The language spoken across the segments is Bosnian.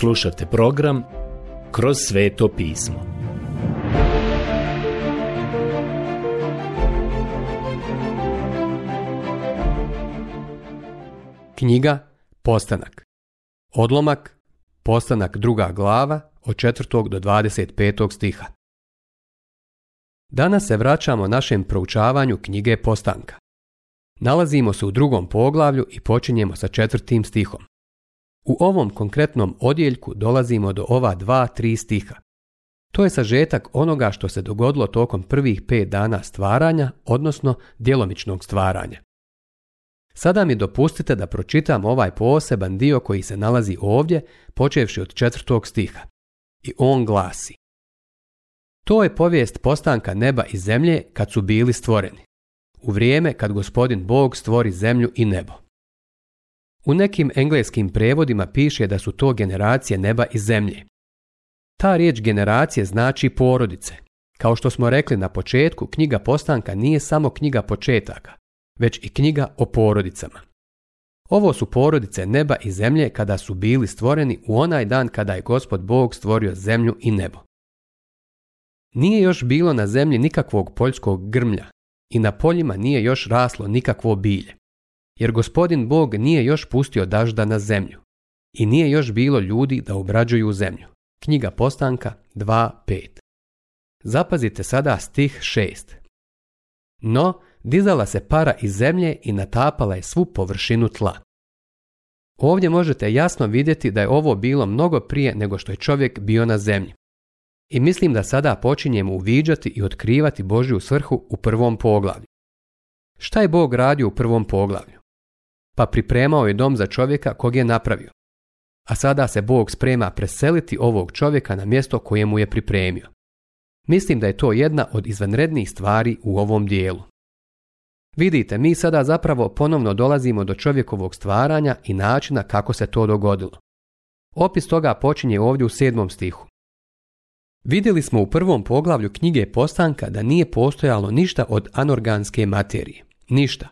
Slušajte program Kroz sveto pismo. Knjiga Postanak. Odlomak Postanak druga glava od 4. do 25. stiha. Danas se vraćamo našem proučavanju knjige Postanka. Nalazimo se u drugom poglavlju i počinjemo sa četvrtim stihom. U ovom konkretnom odjeljku dolazimo do ova dva, tri stiha. To je sažetak onoga što se dogodilo tokom prvih pet dana stvaranja, odnosno djelomičnog stvaranja. Sada mi dopustite da pročitam ovaj poseban dio koji se nalazi ovdje, počevši od četvrtog stiha. I on glasi. To je povijest postanka neba i zemlje kad su bili stvoreni. U vrijeme kad gospodin Bog stvori zemlju i nebo. U nekim engleskim prevodima piše da su to generacije neba i zemlje. Ta riječ generacije znači porodice. Kao što smo rekli na početku, knjiga postanka nije samo knjiga početaka, već i knjiga o porodicama. Ovo su porodice neba i zemlje kada su bili stvoreni u onaj dan kada je Gospod Bog stvorio zemlju i nebo. Nije još bilo na zemlji nikakvog poljskog grmlja i na poljima nije još raslo nikakvo bilje jer gospodin Bog nije još pustio dažda na zemlju i nije još bilo ljudi da obrađuju zemlju. Knjiga Postanka 2.5 Zapazite sada stih 6. No, dizala se para iz zemlje i natapala je svu površinu tla. Ovdje možete jasno vidjeti da je ovo bilo mnogo prije nego što je čovjek bio na zemlji. I mislim da sada počinjemo uviđati i otkrivati Božju svrhu u prvom poglavlju. Šta je Bog radio u prvom poglavlju? pa pripremao je dom za čovjeka kog je napravio. A sada se Bog sprema preseliti ovog čovjeka na mjesto koje mu je pripremio. Mislim da je to jedna od izvanrednih stvari u ovom dijelu. Vidite, mi sada zapravo ponovno dolazimo do čovjekovog stvaranja i načina kako se to dogodilo. Opis toga počinje ovdje u sedmom stihu. Vidjeli smo u prvom poglavlju knjige Postanka da nije postojalo ništa od anorganske materije. Ništa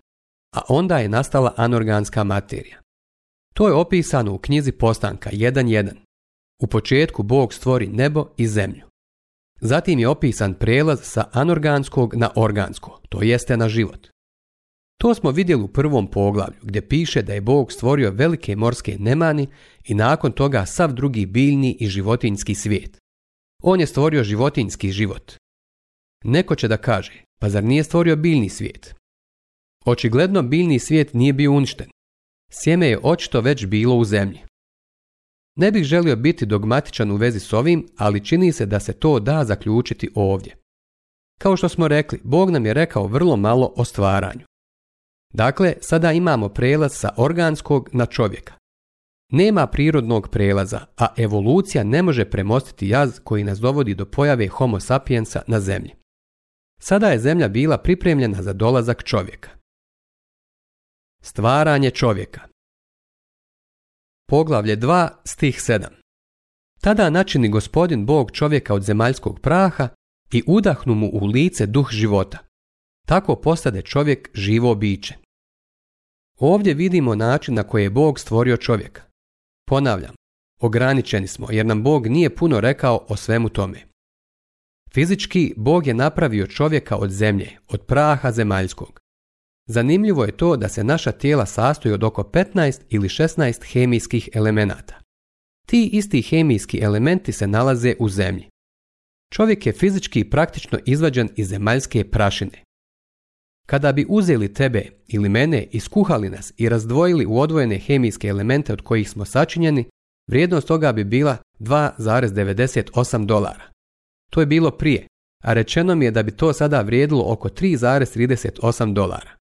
a onda je nastala anorganska materija. To je opisano u knjizi Postanka 1.1. U početku Bog stvori nebo i zemlju. Zatim je opisan prelaz sa anorganskog na organsko, to jeste na život. To smo vidjeli u prvom poglavlju gdje piše da je Bog stvorio velike morske nemani i nakon toga sav drugi biljni i životinski svijet. On je stvorio životinski život. Neko će da kaže, pa zar nije stvorio biljni svijet? Očigledno biljni svijet nije bio uništen. Sjeme je očito već bilo u zemlji. Ne bih želio biti dogmatičan u vezi s ovim, ali čini se da se to da zaključiti ovdje. Kao što smo rekli, Bog nam je rekao vrlo malo o stvaranju. Dakle, sada imamo prelaz sa organskog na čovjeka. Nema prirodnog prelaza, a evolucija ne može premostiti jaz koji nas dovodi do pojave homo sapiensa na zemlji. Sada je zemlja bila pripremljena za dolazak čovjeka. Stvaranje čovjeka Poglavlje 2, stih 7 Tada načini gospodin Bog čovjeka od zemaljskog praha i udahnu mu u lice duh života. Tako postade čovjek živo biće. Ovdje vidimo način na koji je Bog stvorio čovjeka. Ponavljam, ograničeni smo jer nam Bog nije puno rekao o svemu tome. Fizički Bog je napravio čovjeka od zemlje, od praha zemaljskog. Zanimljivo je to da se naša tijela sastoji od oko 15 ili 16 hemijskih elemenata. Ti isti hemijski elementi se nalaze u zemlji. Čovjek je fizički i praktično izvađen iz zemaljske prašine. Kada bi uzeli tebe ili mene, iskuhali nas i razdvojili u odvojene hemijske elemente od kojih smo sačinjeni, vrijednost toga bi bila 2,98 dolara. To je bilo prije, a rečeno mi je da bi to sada vrijedilo oko 3,38 dolara.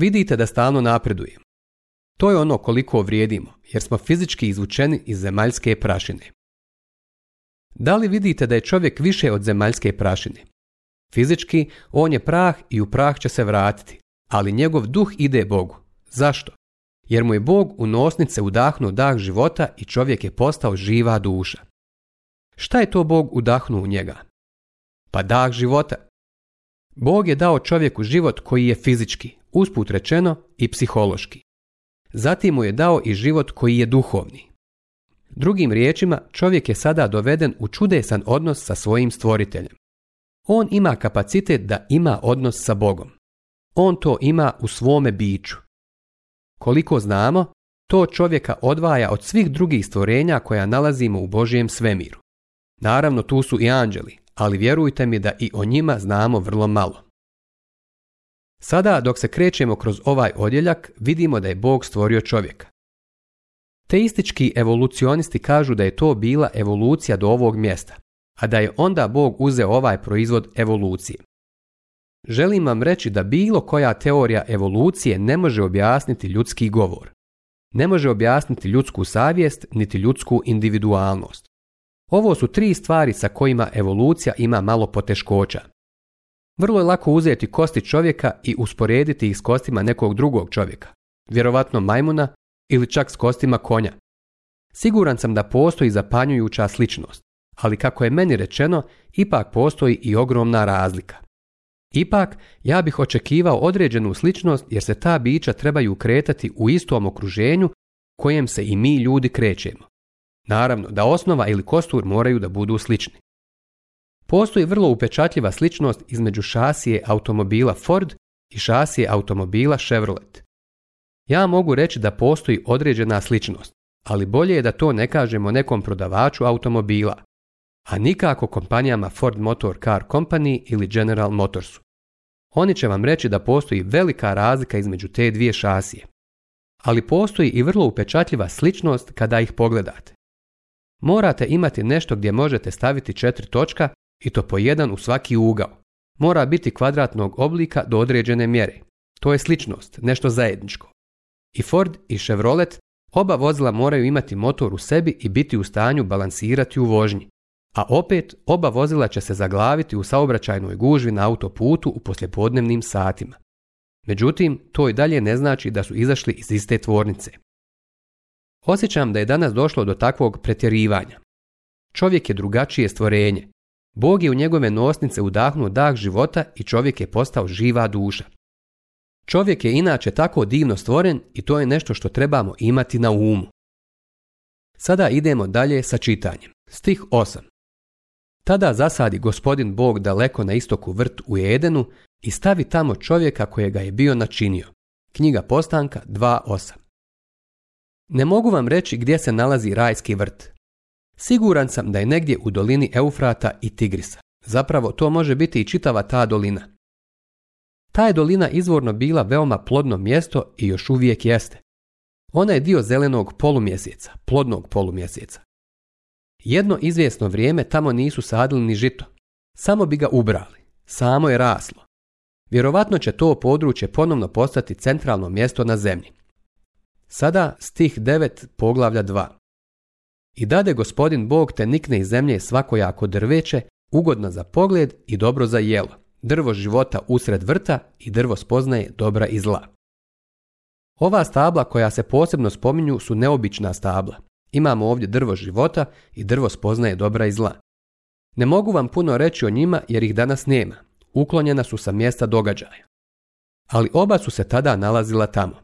Vidite da stalno napredujem. To je ono koliko vrijedimo, jer smo fizički izvučeni iz zemaljske prašine. Da li vidite da je čovjek više od zemaljske prašine? Fizički, on je prah i u prah će se vratiti, ali njegov duh ide Bogu. Zašto? Jer mu je Bog u nosnice udahnuo dah života i čovjek je postao živa duša. Šta je to Bog udahnuo u njega? Pa dah života. Bog je dao čovjeku život koji je fizički, usput rečeno i psihološki. Zatim mu je dao i život koji je duhovni. Drugim riječima, čovjek je sada doveden u čudesan odnos sa svojim stvoriteljem. On ima kapacitet da ima odnos sa Bogom. On to ima u svome biću. Koliko znamo, to čovjeka odvaja od svih drugih stvorenja koja nalazimo u Božijem svemiru. Naravno tu su i anđeli, ali vjerujte mi da i o njima znamo vrlo malo. Sada, dok se krećemo kroz ovaj odjeljak, vidimo da je Bog stvorio čovjeka. Teistički evolucionisti kažu da je to bila evolucija do ovog mjesta, a da je onda Bog uzeo ovaj proizvod evolucije. Želim vam reći da bilo koja teorija evolucije ne može objasniti ljudski govor. Ne može objasniti ljudsku savjest niti ljudsku individualnost. Ovo su tri stvari sa kojima evolucija ima malo poteškoća. Vrlo je lako uzeti kosti čovjeka i usporediti ih s kostima nekog drugog čovjeka, vjerovatno majmuna ili čak s kostima konja. Siguran sam da postoji zapanjujuća sličnost, ali kako je meni rečeno, ipak postoji i ogromna razlika. Ipak, ja bih očekivao određenu sličnost jer se ta bića trebaju kretati u istom okruženju kojem se i mi ljudi krećemo. Naravno da osnova ili kostur moraju da budu slični. Postoji vrlo upečatljiva sličnost između šasije automobila Ford i šasije automobila Chevrolet. Ja mogu reći da postoji određena sličnost, ali bolje je da to ne kažemo nekom prodavaču automobila, a nikako kompanijama Ford Motor Car Company ili General Motorsu. Oni će vam reći da postoji velika razlika između te dvije šasije. Ali postoji i vrlo upečatljiva sličnost kada ih pogledate. Morate imati nešto gdje možete staviti četiri točka i to po jedan u svaki ugao, mora biti kvadratnog oblika do određene mjere. To je sličnost, nešto zajedničko. I Ford i Chevrolet oba vozila moraju imati motor u sebi i biti u stanju balansirati u vožnji. A opet, oba vozila će se zaglaviti u saobraćajnoj gužvi na autoputu u poslijepodnevnim satima. Međutim, to i dalje ne znači da su izašli iz iste tvornice. Osjećam da je danas došlo do takvog pretjerivanja. Čovjek je drugačije stvorenje, Bog je u njegove nosnice udahnuo dah života i čovjek je postao živa duša. Čovjek je inače tako divno stvoren i to je nešto što trebamo imati na umu. Sada idemo dalje sa čitanjem. Stih 8. Tada zasadi gospodin Bog daleko na istoku vrt u Edenu i stavi tamo čovjeka kojega je bio načinio. Knjiga Postanka 2.8 Ne mogu vam reći gdje se nalazi rajski vrt, Siguran sam da je negdje u dolini Eufrata i Tigrisa. Zapravo to može biti i čitava ta dolina. Ta je dolina izvorno bila veoma plodno mjesto i još uvijek jeste. Ona je dio zelenog polumjeseca, plodnog polumjeseca. Jedno izvjesno vrijeme tamo nisu sadili ni žito. Samo bi ga ubrali. Samo je raslo. Vjerovatno će to područje ponovno postati centralno mjesto na zemlji. Sada stih 9 poglavlja 2. I dade gospodin Bog te nikne iz zemlje svako jako drveće, ugodno za pogled i dobro za jelo, drvo života usred vrta i drvo spoznaje dobra i zla. Ova stabla koja se posebno spominju su neobična stabla. Imamo ovdje drvo života i drvo spoznaje dobra i zla. Ne mogu vam puno reći o njima jer ih danas nema. Uklonjena su sa mjesta događaja. Ali oba su se tada nalazila tamo.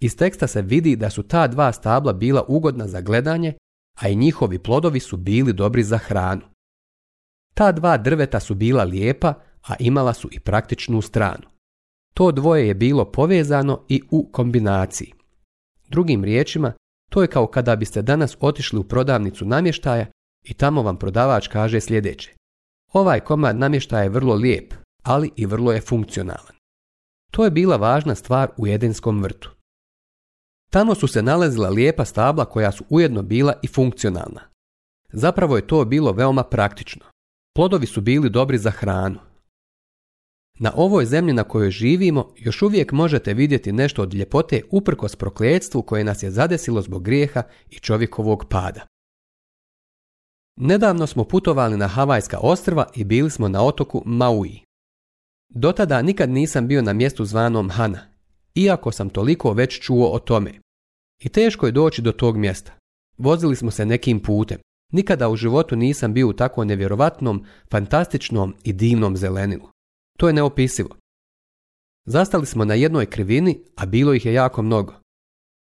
Iz teksta se vidi da su ta dva stabla bila ugodna za gledanje a i njihovi plodovi su bili dobri za hranu. Ta dva drveta su bila lijepa, a imala su i praktičnu stranu. To dvoje je bilo povezano i u kombinaciji. Drugim riječima, to je kao kada biste danas otišli u prodavnicu namještaja i tamo vam prodavač kaže sljedeće. Ovaj komad namještaja je vrlo lijep, ali i vrlo je funkcionalan. To je bila važna stvar u jedenskom vrtu. Tamo su se nalazila lijepa stabla koja su ujedno bila i funkcionalna. Zapravo je to bilo veoma praktično. Plodovi su bili dobri za hranu. Na ovoj zemlji na kojoj živimo još uvijek možete vidjeti nešto od ljepote uprkos prokletstvu koje nas je zadesilo zbog grijeha i čovjekovog pada. Nedavno smo putovali na Havajska ostrva i bili smo na otoku Maui. Do tada nikad nisam bio na mjestu zvanom Hana, iako sam toliko već čuo o tome. I teško je doći do tog mjesta. Vozili smo se nekim putem. Nikada u životu nisam bio u tako nevjerovatnom, fantastičnom i divnom zelenilu. To je neopisivo. Zastali smo na jednoj krivini, a bilo ih je jako mnogo.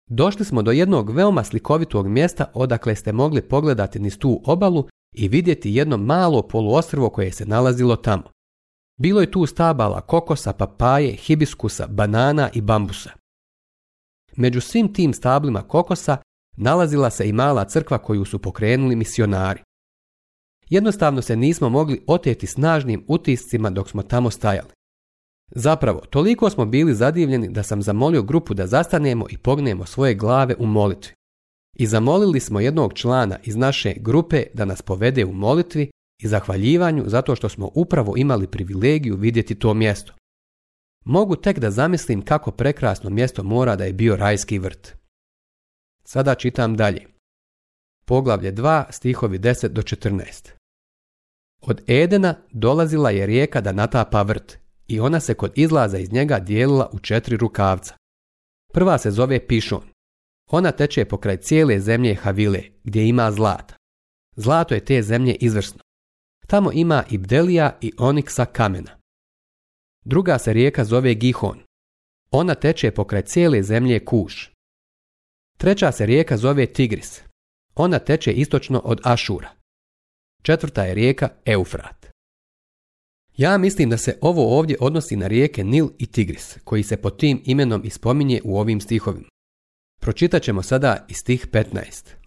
Došli smo do jednog veoma slikovitog mjesta odakle ste mogli pogledati niz tu obalu i vidjeti jedno malo poluostrvo koje se nalazilo tamo. Bilo je tu stabala, kokosa, papaje, hibiskusa, banana i bambusa. Među svim tim stablima kokosa nalazila se i mala crkva koju su pokrenuli misionari. Jednostavno se nismo mogli oteti snažnim utiscima dok smo tamo stajali. Zapravo, toliko smo bili zadivljeni da sam zamolio grupu da zastanemo i pognemo svoje glave u molitvi. I zamolili smo jednog člana iz naše grupe da nas povede u molitvi i zahvaljivanju zato što smo upravo imali privilegiju vidjeti to mjesto. Mogu tek da zamislim kako prekrasno mjesto mora da je bio rajski vrt. Sada čitam dalje. Poglavlje 2, stihovi 10 do 14. Od Edena dolazila je rijeka da natapa vrt i ona se kod izlaza iz njega dijelila u četiri rukavca. Prva se zove Pišon. Ona teče pokraj cijele zemlje Havile, gdje ima zlata. Zlato je te zemlje izvrsno. Tamo ima i bdelija i oniksa kamena. Druga se rijeka zove Gihon. Ona teče pokraj cijele zemlje Kuš. Treća se rijeka zove Tigris. Ona teče istočno od Ašura. Četvrta je rijeka Eufrat. Ja mislim da se ovo ovdje odnosi na rijeke Nil i Tigris, koji se pod tim imenom ispominje u ovim stihovima. Pročitat ćemo sada i stih 15.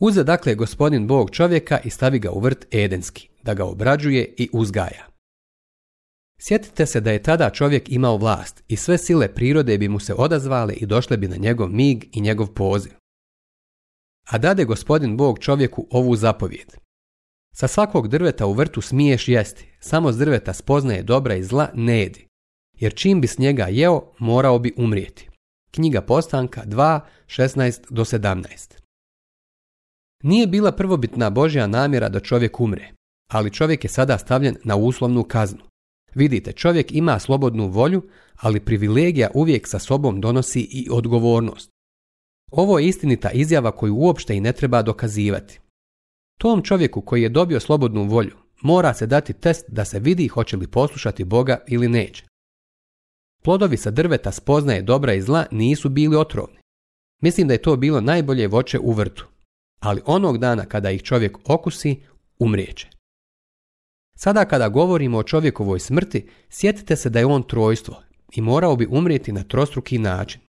Uze dakle gospodin Bog čovjeka i stavi ga u vrt Edenski, da ga obrađuje i uzgaja. Sjetite se da je tada čovjek imao vlast i sve sile prirode bi mu se odazvale i došle bi na njegov mig i njegov poziv. A dade gospodin Bog čovjeku ovu zapovjed. Sa svakog drveta u vrtu smiješ jesti, samo s drveta spoznaje dobra i zla ne jedi, jer čim bi s njega jeo, morao bi umrijeti. Knjiga Postanka 2, 16 do 17 nije bila prvobitna Božja namjera da čovjek umre, ali čovjek je sada stavljen na uslovnu kaznu. Vidite, čovjek ima slobodnu volju, ali privilegija uvijek sa sobom donosi i odgovornost. Ovo je istinita izjava koju uopšte i ne treba dokazivati. Tom čovjeku koji je dobio slobodnu volju mora se dati test da se vidi hoće li poslušati Boga ili neće. Plodovi sa drveta spoznaje dobra i zla nisu bili otrovni. Mislim da je to bilo najbolje voće u vrtu ali onog dana kada ih čovjek okusi, umrijeće. Sada kada govorimo o čovjekovoj smrti, sjetite se da je on trojstvo i morao bi umrijeti na trostruki način.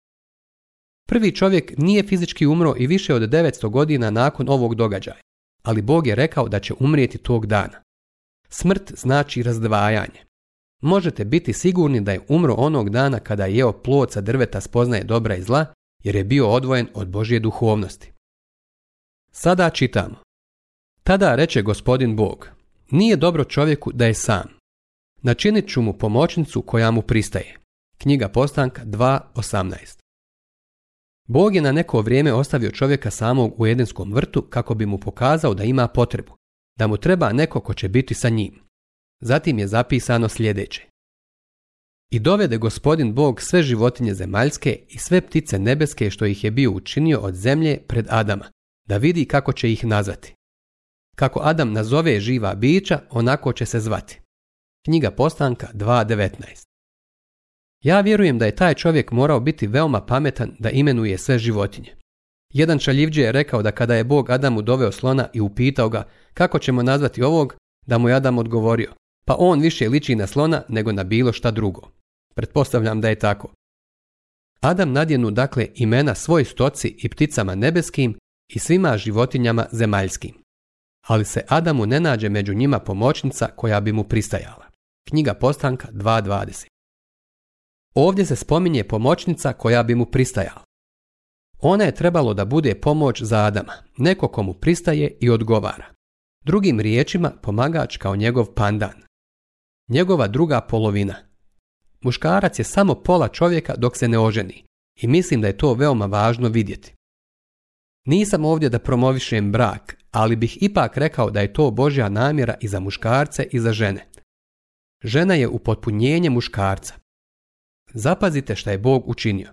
Prvi čovjek nije fizički umro i više od 900 godina nakon ovog događaja, ali Bog je rekao da će umrijeti tog dana. Smrt znači razdvajanje. Možete biti sigurni da je umro onog dana kada je jeo plod sa drveta spoznaje dobra i zla, jer je bio odvojen od Božje duhovnosti. Sada čitamo. Tada reče gospodin Bog, nije dobro čovjeku da je sam. Načinit ću mu pomoćnicu koja mu pristaje. Knjiga Postanka 2.18 Bog je na neko vrijeme ostavio čovjeka samog u Edenskom vrtu kako bi mu pokazao da ima potrebu, da mu treba neko ko će biti sa njim. Zatim je zapisano sljedeće. I dovede gospodin Bog sve životinje zemaljske i sve ptice nebeske što ih je bio učinio od zemlje pred Adama, da vidi kako će ih nazvati. Kako Adam nazove živa bića, onako će se zvati. Knjiga Postanka 2.19 Ja vjerujem da je taj čovjek morao biti veoma pametan da imenuje sve životinje. Jedan čaljivđe je rekao da kada je Bog Adamu doveo slona i upitao ga kako ćemo nazvati ovog, da mu je Adam odgovorio, pa on više liči na slona nego na bilo šta drugo. Pretpostavljam da je tako. Adam nadjenu dakle imena svoj stoci i pticama nebeskim i svima životinjama zemaljskim. Ali se Adamu ne nađe među njima pomoćnica koja bi mu pristajala. Knjiga Postanka 2.20 Ovdje se spominje pomoćnica koja bi mu pristajala. Ona je trebalo da bude pomoć za Adama, neko komu pristaje i odgovara. Drugim riječima pomagač kao njegov pandan. Njegova druga polovina. Muškarac je samo pola čovjeka dok se ne oženi i mislim da je to veoma važno vidjeti. Nisam ovdje da promovišem brak, ali bih ipak rekao da je to Božja namjera i za muškarce i za žene. Žena je upotpunjenje muškarca. Zapazite šta je Bog učinio.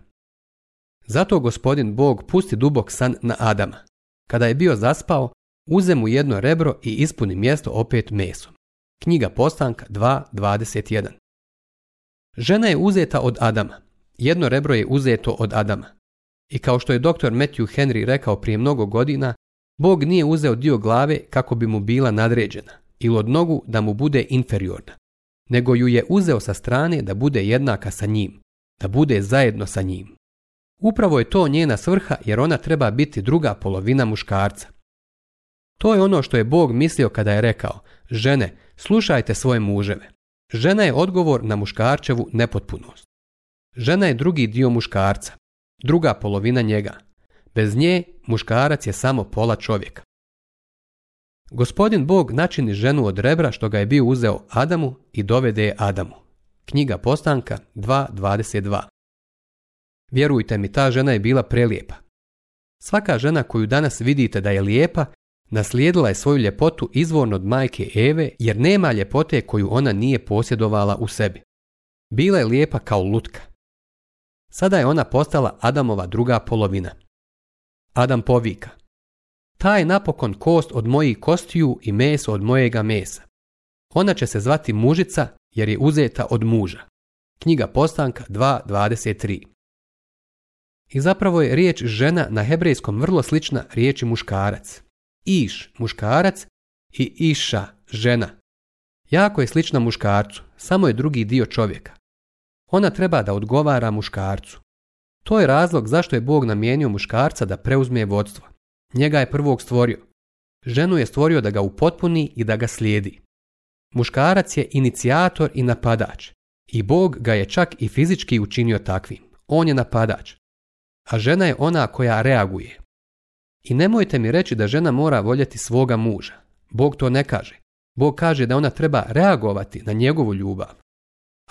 Zato gospodin Bog pusti dubok san na Adama. Kada je bio zaspao, uze mu jedno rebro i ispuni mjesto opet mesom. Knjiga Postanka 2.21 Žena je uzeta od Adama. Jedno rebro je uzeto od Adama. I kao što je dr. Matthew Henry rekao prije mnogo godina, Bog nije uzeo dio glave kako bi mu bila nadređena ili od nogu da mu bude inferiorna, nego ju je uzeo sa strane da bude jednaka sa njim, da bude zajedno sa njim. Upravo je to njena svrha jer ona treba biti druga polovina muškarca. To je ono što je Bog mislio kada je rekao, žene, slušajte svoje muževe. Žena je odgovor na muškarčevu nepotpunost. Žena je drugi dio muškarca druga polovina njega. Bez nje muškarac je samo pola čovjeka. Gospodin Bog načini ženu od rebra što ga je bio uzeo Adamu i dovede je Adamu. Knjiga Postanka 2.22 Vjerujte mi, ta žena je bila prelijepa. Svaka žena koju danas vidite da je lijepa, naslijedila je svoju ljepotu izvorno od majke Eve jer nema ljepote koju ona nije posjedovala u sebi. Bila je lijepa kao lutka. Sada je ona postala Adamova druga polovina. Adam povika. Ta je napokon kost od mojih kostiju i meso od mojega mesa. Ona će se zvati mužica jer je uzeta od muža. Knjiga Postanka 2.23 I zapravo je riječ žena na hebrejskom vrlo slična riječi muškarac. Iš, muškarac i iša, žena. Jako je slična muškarcu, samo je drugi dio čovjeka. Ona treba da odgovara muškarcu. To je razlog zašto je Bog namijenio muškarca da preuzme vodstvo. Njega je prvog stvorio. Ženu je stvorio da ga upotpuni i da ga slijedi. Muškarac je inicijator i napadač. I Bog ga je čak i fizički učinio takvim. On je napadač. A žena je ona koja reaguje. I nemojte mi reći da žena mora voljeti svoga muža. Bog to ne kaže. Bog kaže da ona treba reagovati na njegovu ljubav.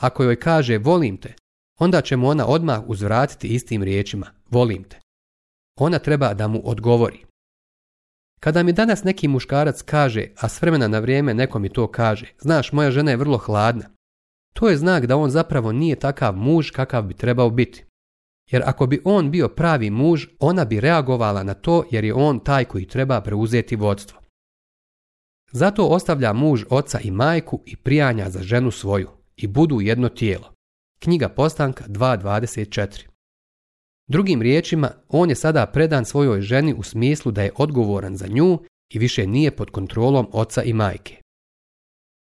Ako joj kaže volim te, onda će mu ona odmah uzvratiti istim riječima volim te. Ona treba da mu odgovori. Kada mi danas neki muškarac kaže, a s vremena na vrijeme neko mi to kaže, znaš moja žena je vrlo hladna, to je znak da on zapravo nije takav muž kakav bi trebao biti. Jer ako bi on bio pravi muž, ona bi reagovala na to jer je on taj koji treba preuzeti vodstvo. Zato ostavlja muž oca i majku i prijanja za ženu svoju i budu jedno tijelo. Knjiga Postanka 2.24 Drugim riječima, on je sada predan svojoj ženi u smislu da je odgovoran za nju i više nije pod kontrolom oca i majke.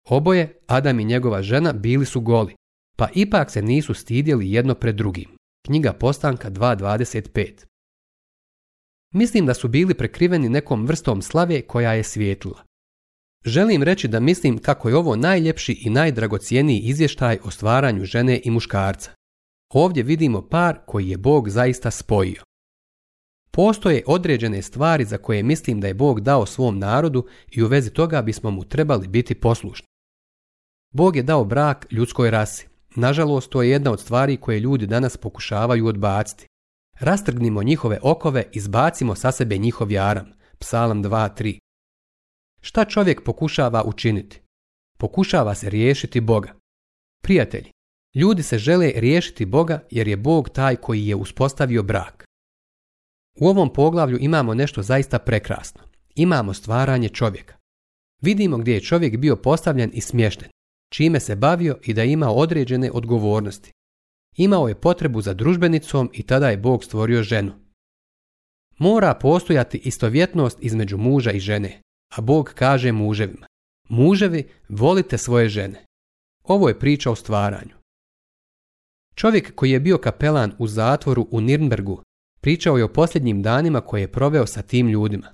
Oboje, Adam i njegova žena, bili su goli, pa ipak se nisu stidjeli jedno pred drugim. Knjiga Postanka 2.25 Mislim da su bili prekriveni nekom vrstom slave koja je svijetlila. Želim reći da mislim kako je ovo najljepši i najdragocijeniji izvještaj o stvaranju žene i muškarca. Ovdje vidimo par koji je Bog zaista spojio. Postoje određene stvari za koje mislim da je Bog dao svom narodu i u vezi toga bismo mu trebali biti poslušni. Bog je dao brak ljudskoj rasi. Nažalost, to je jedna od stvari koje ljudi danas pokušavaju odbaciti. Rastrgnimo njihove okove, i zbacimo sa sebe njihov jaram. Psalam 2.3 Šta čovjek pokušava učiniti? Pokušava se riješiti Boga. Prijatelji, ljudi se žele riješiti Boga jer je Bog taj koji je uspostavio brak. U ovom poglavlju imamo nešto zaista prekrasno. Imamo stvaranje čovjeka. Vidimo gdje je čovjek bio postavljen i smješten, čime se bavio i da imao određene odgovornosti. Imao je potrebu za družbenicom i tada je Bog stvorio ženu. Mora postojati istovjetnost između muža i žene a Bog kaže muževima, muževi volite svoje žene. Ovo je priča o stvaranju. Čovjek koji je bio kapelan u zatvoru u Nirnbergu pričao je o posljednjim danima koje je proveo sa tim ljudima.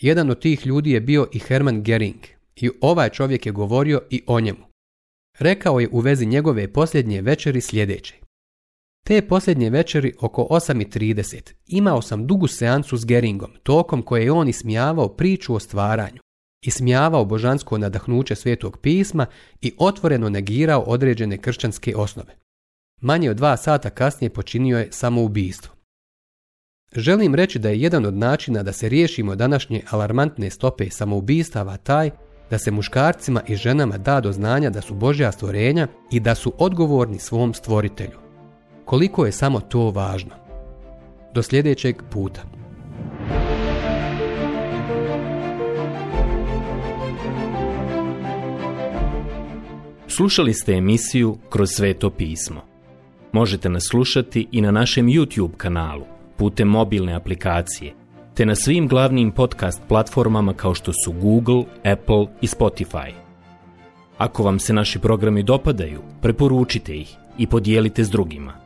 Jedan od tih ljudi je bio i Herman Gering i ovaj čovjek je govorio i o njemu. Rekao je u vezi njegove posljednje večeri sljedeće. Te posljednje večeri oko 8.30 imao sam dugu seancu s Geringom, tokom koje je on ismijavao priču o stvaranju, ismijavao božansko nadahnuće svetog pisma i otvoreno negirao određene kršćanske osnove. Manje od dva sata kasnije počinio je samoubistvo. Želim reći da je jedan od načina da se riješimo današnje alarmantne stope samoubistava taj da se muškarcima i ženama da do znanja da su Božja stvorenja i da su odgovorni svom stvoritelju koliko je samo to važno. Do sljedećeg puta. Slušali ste emisiju Kroz sveto pismo. Možete nas slušati i na našem YouTube kanalu, putem mobilne aplikacije, te na svim glavnim podcast platformama kao što su Google, Apple i Spotify. Ako vam se naši programi dopadaju, preporučite ih i podijelite s drugima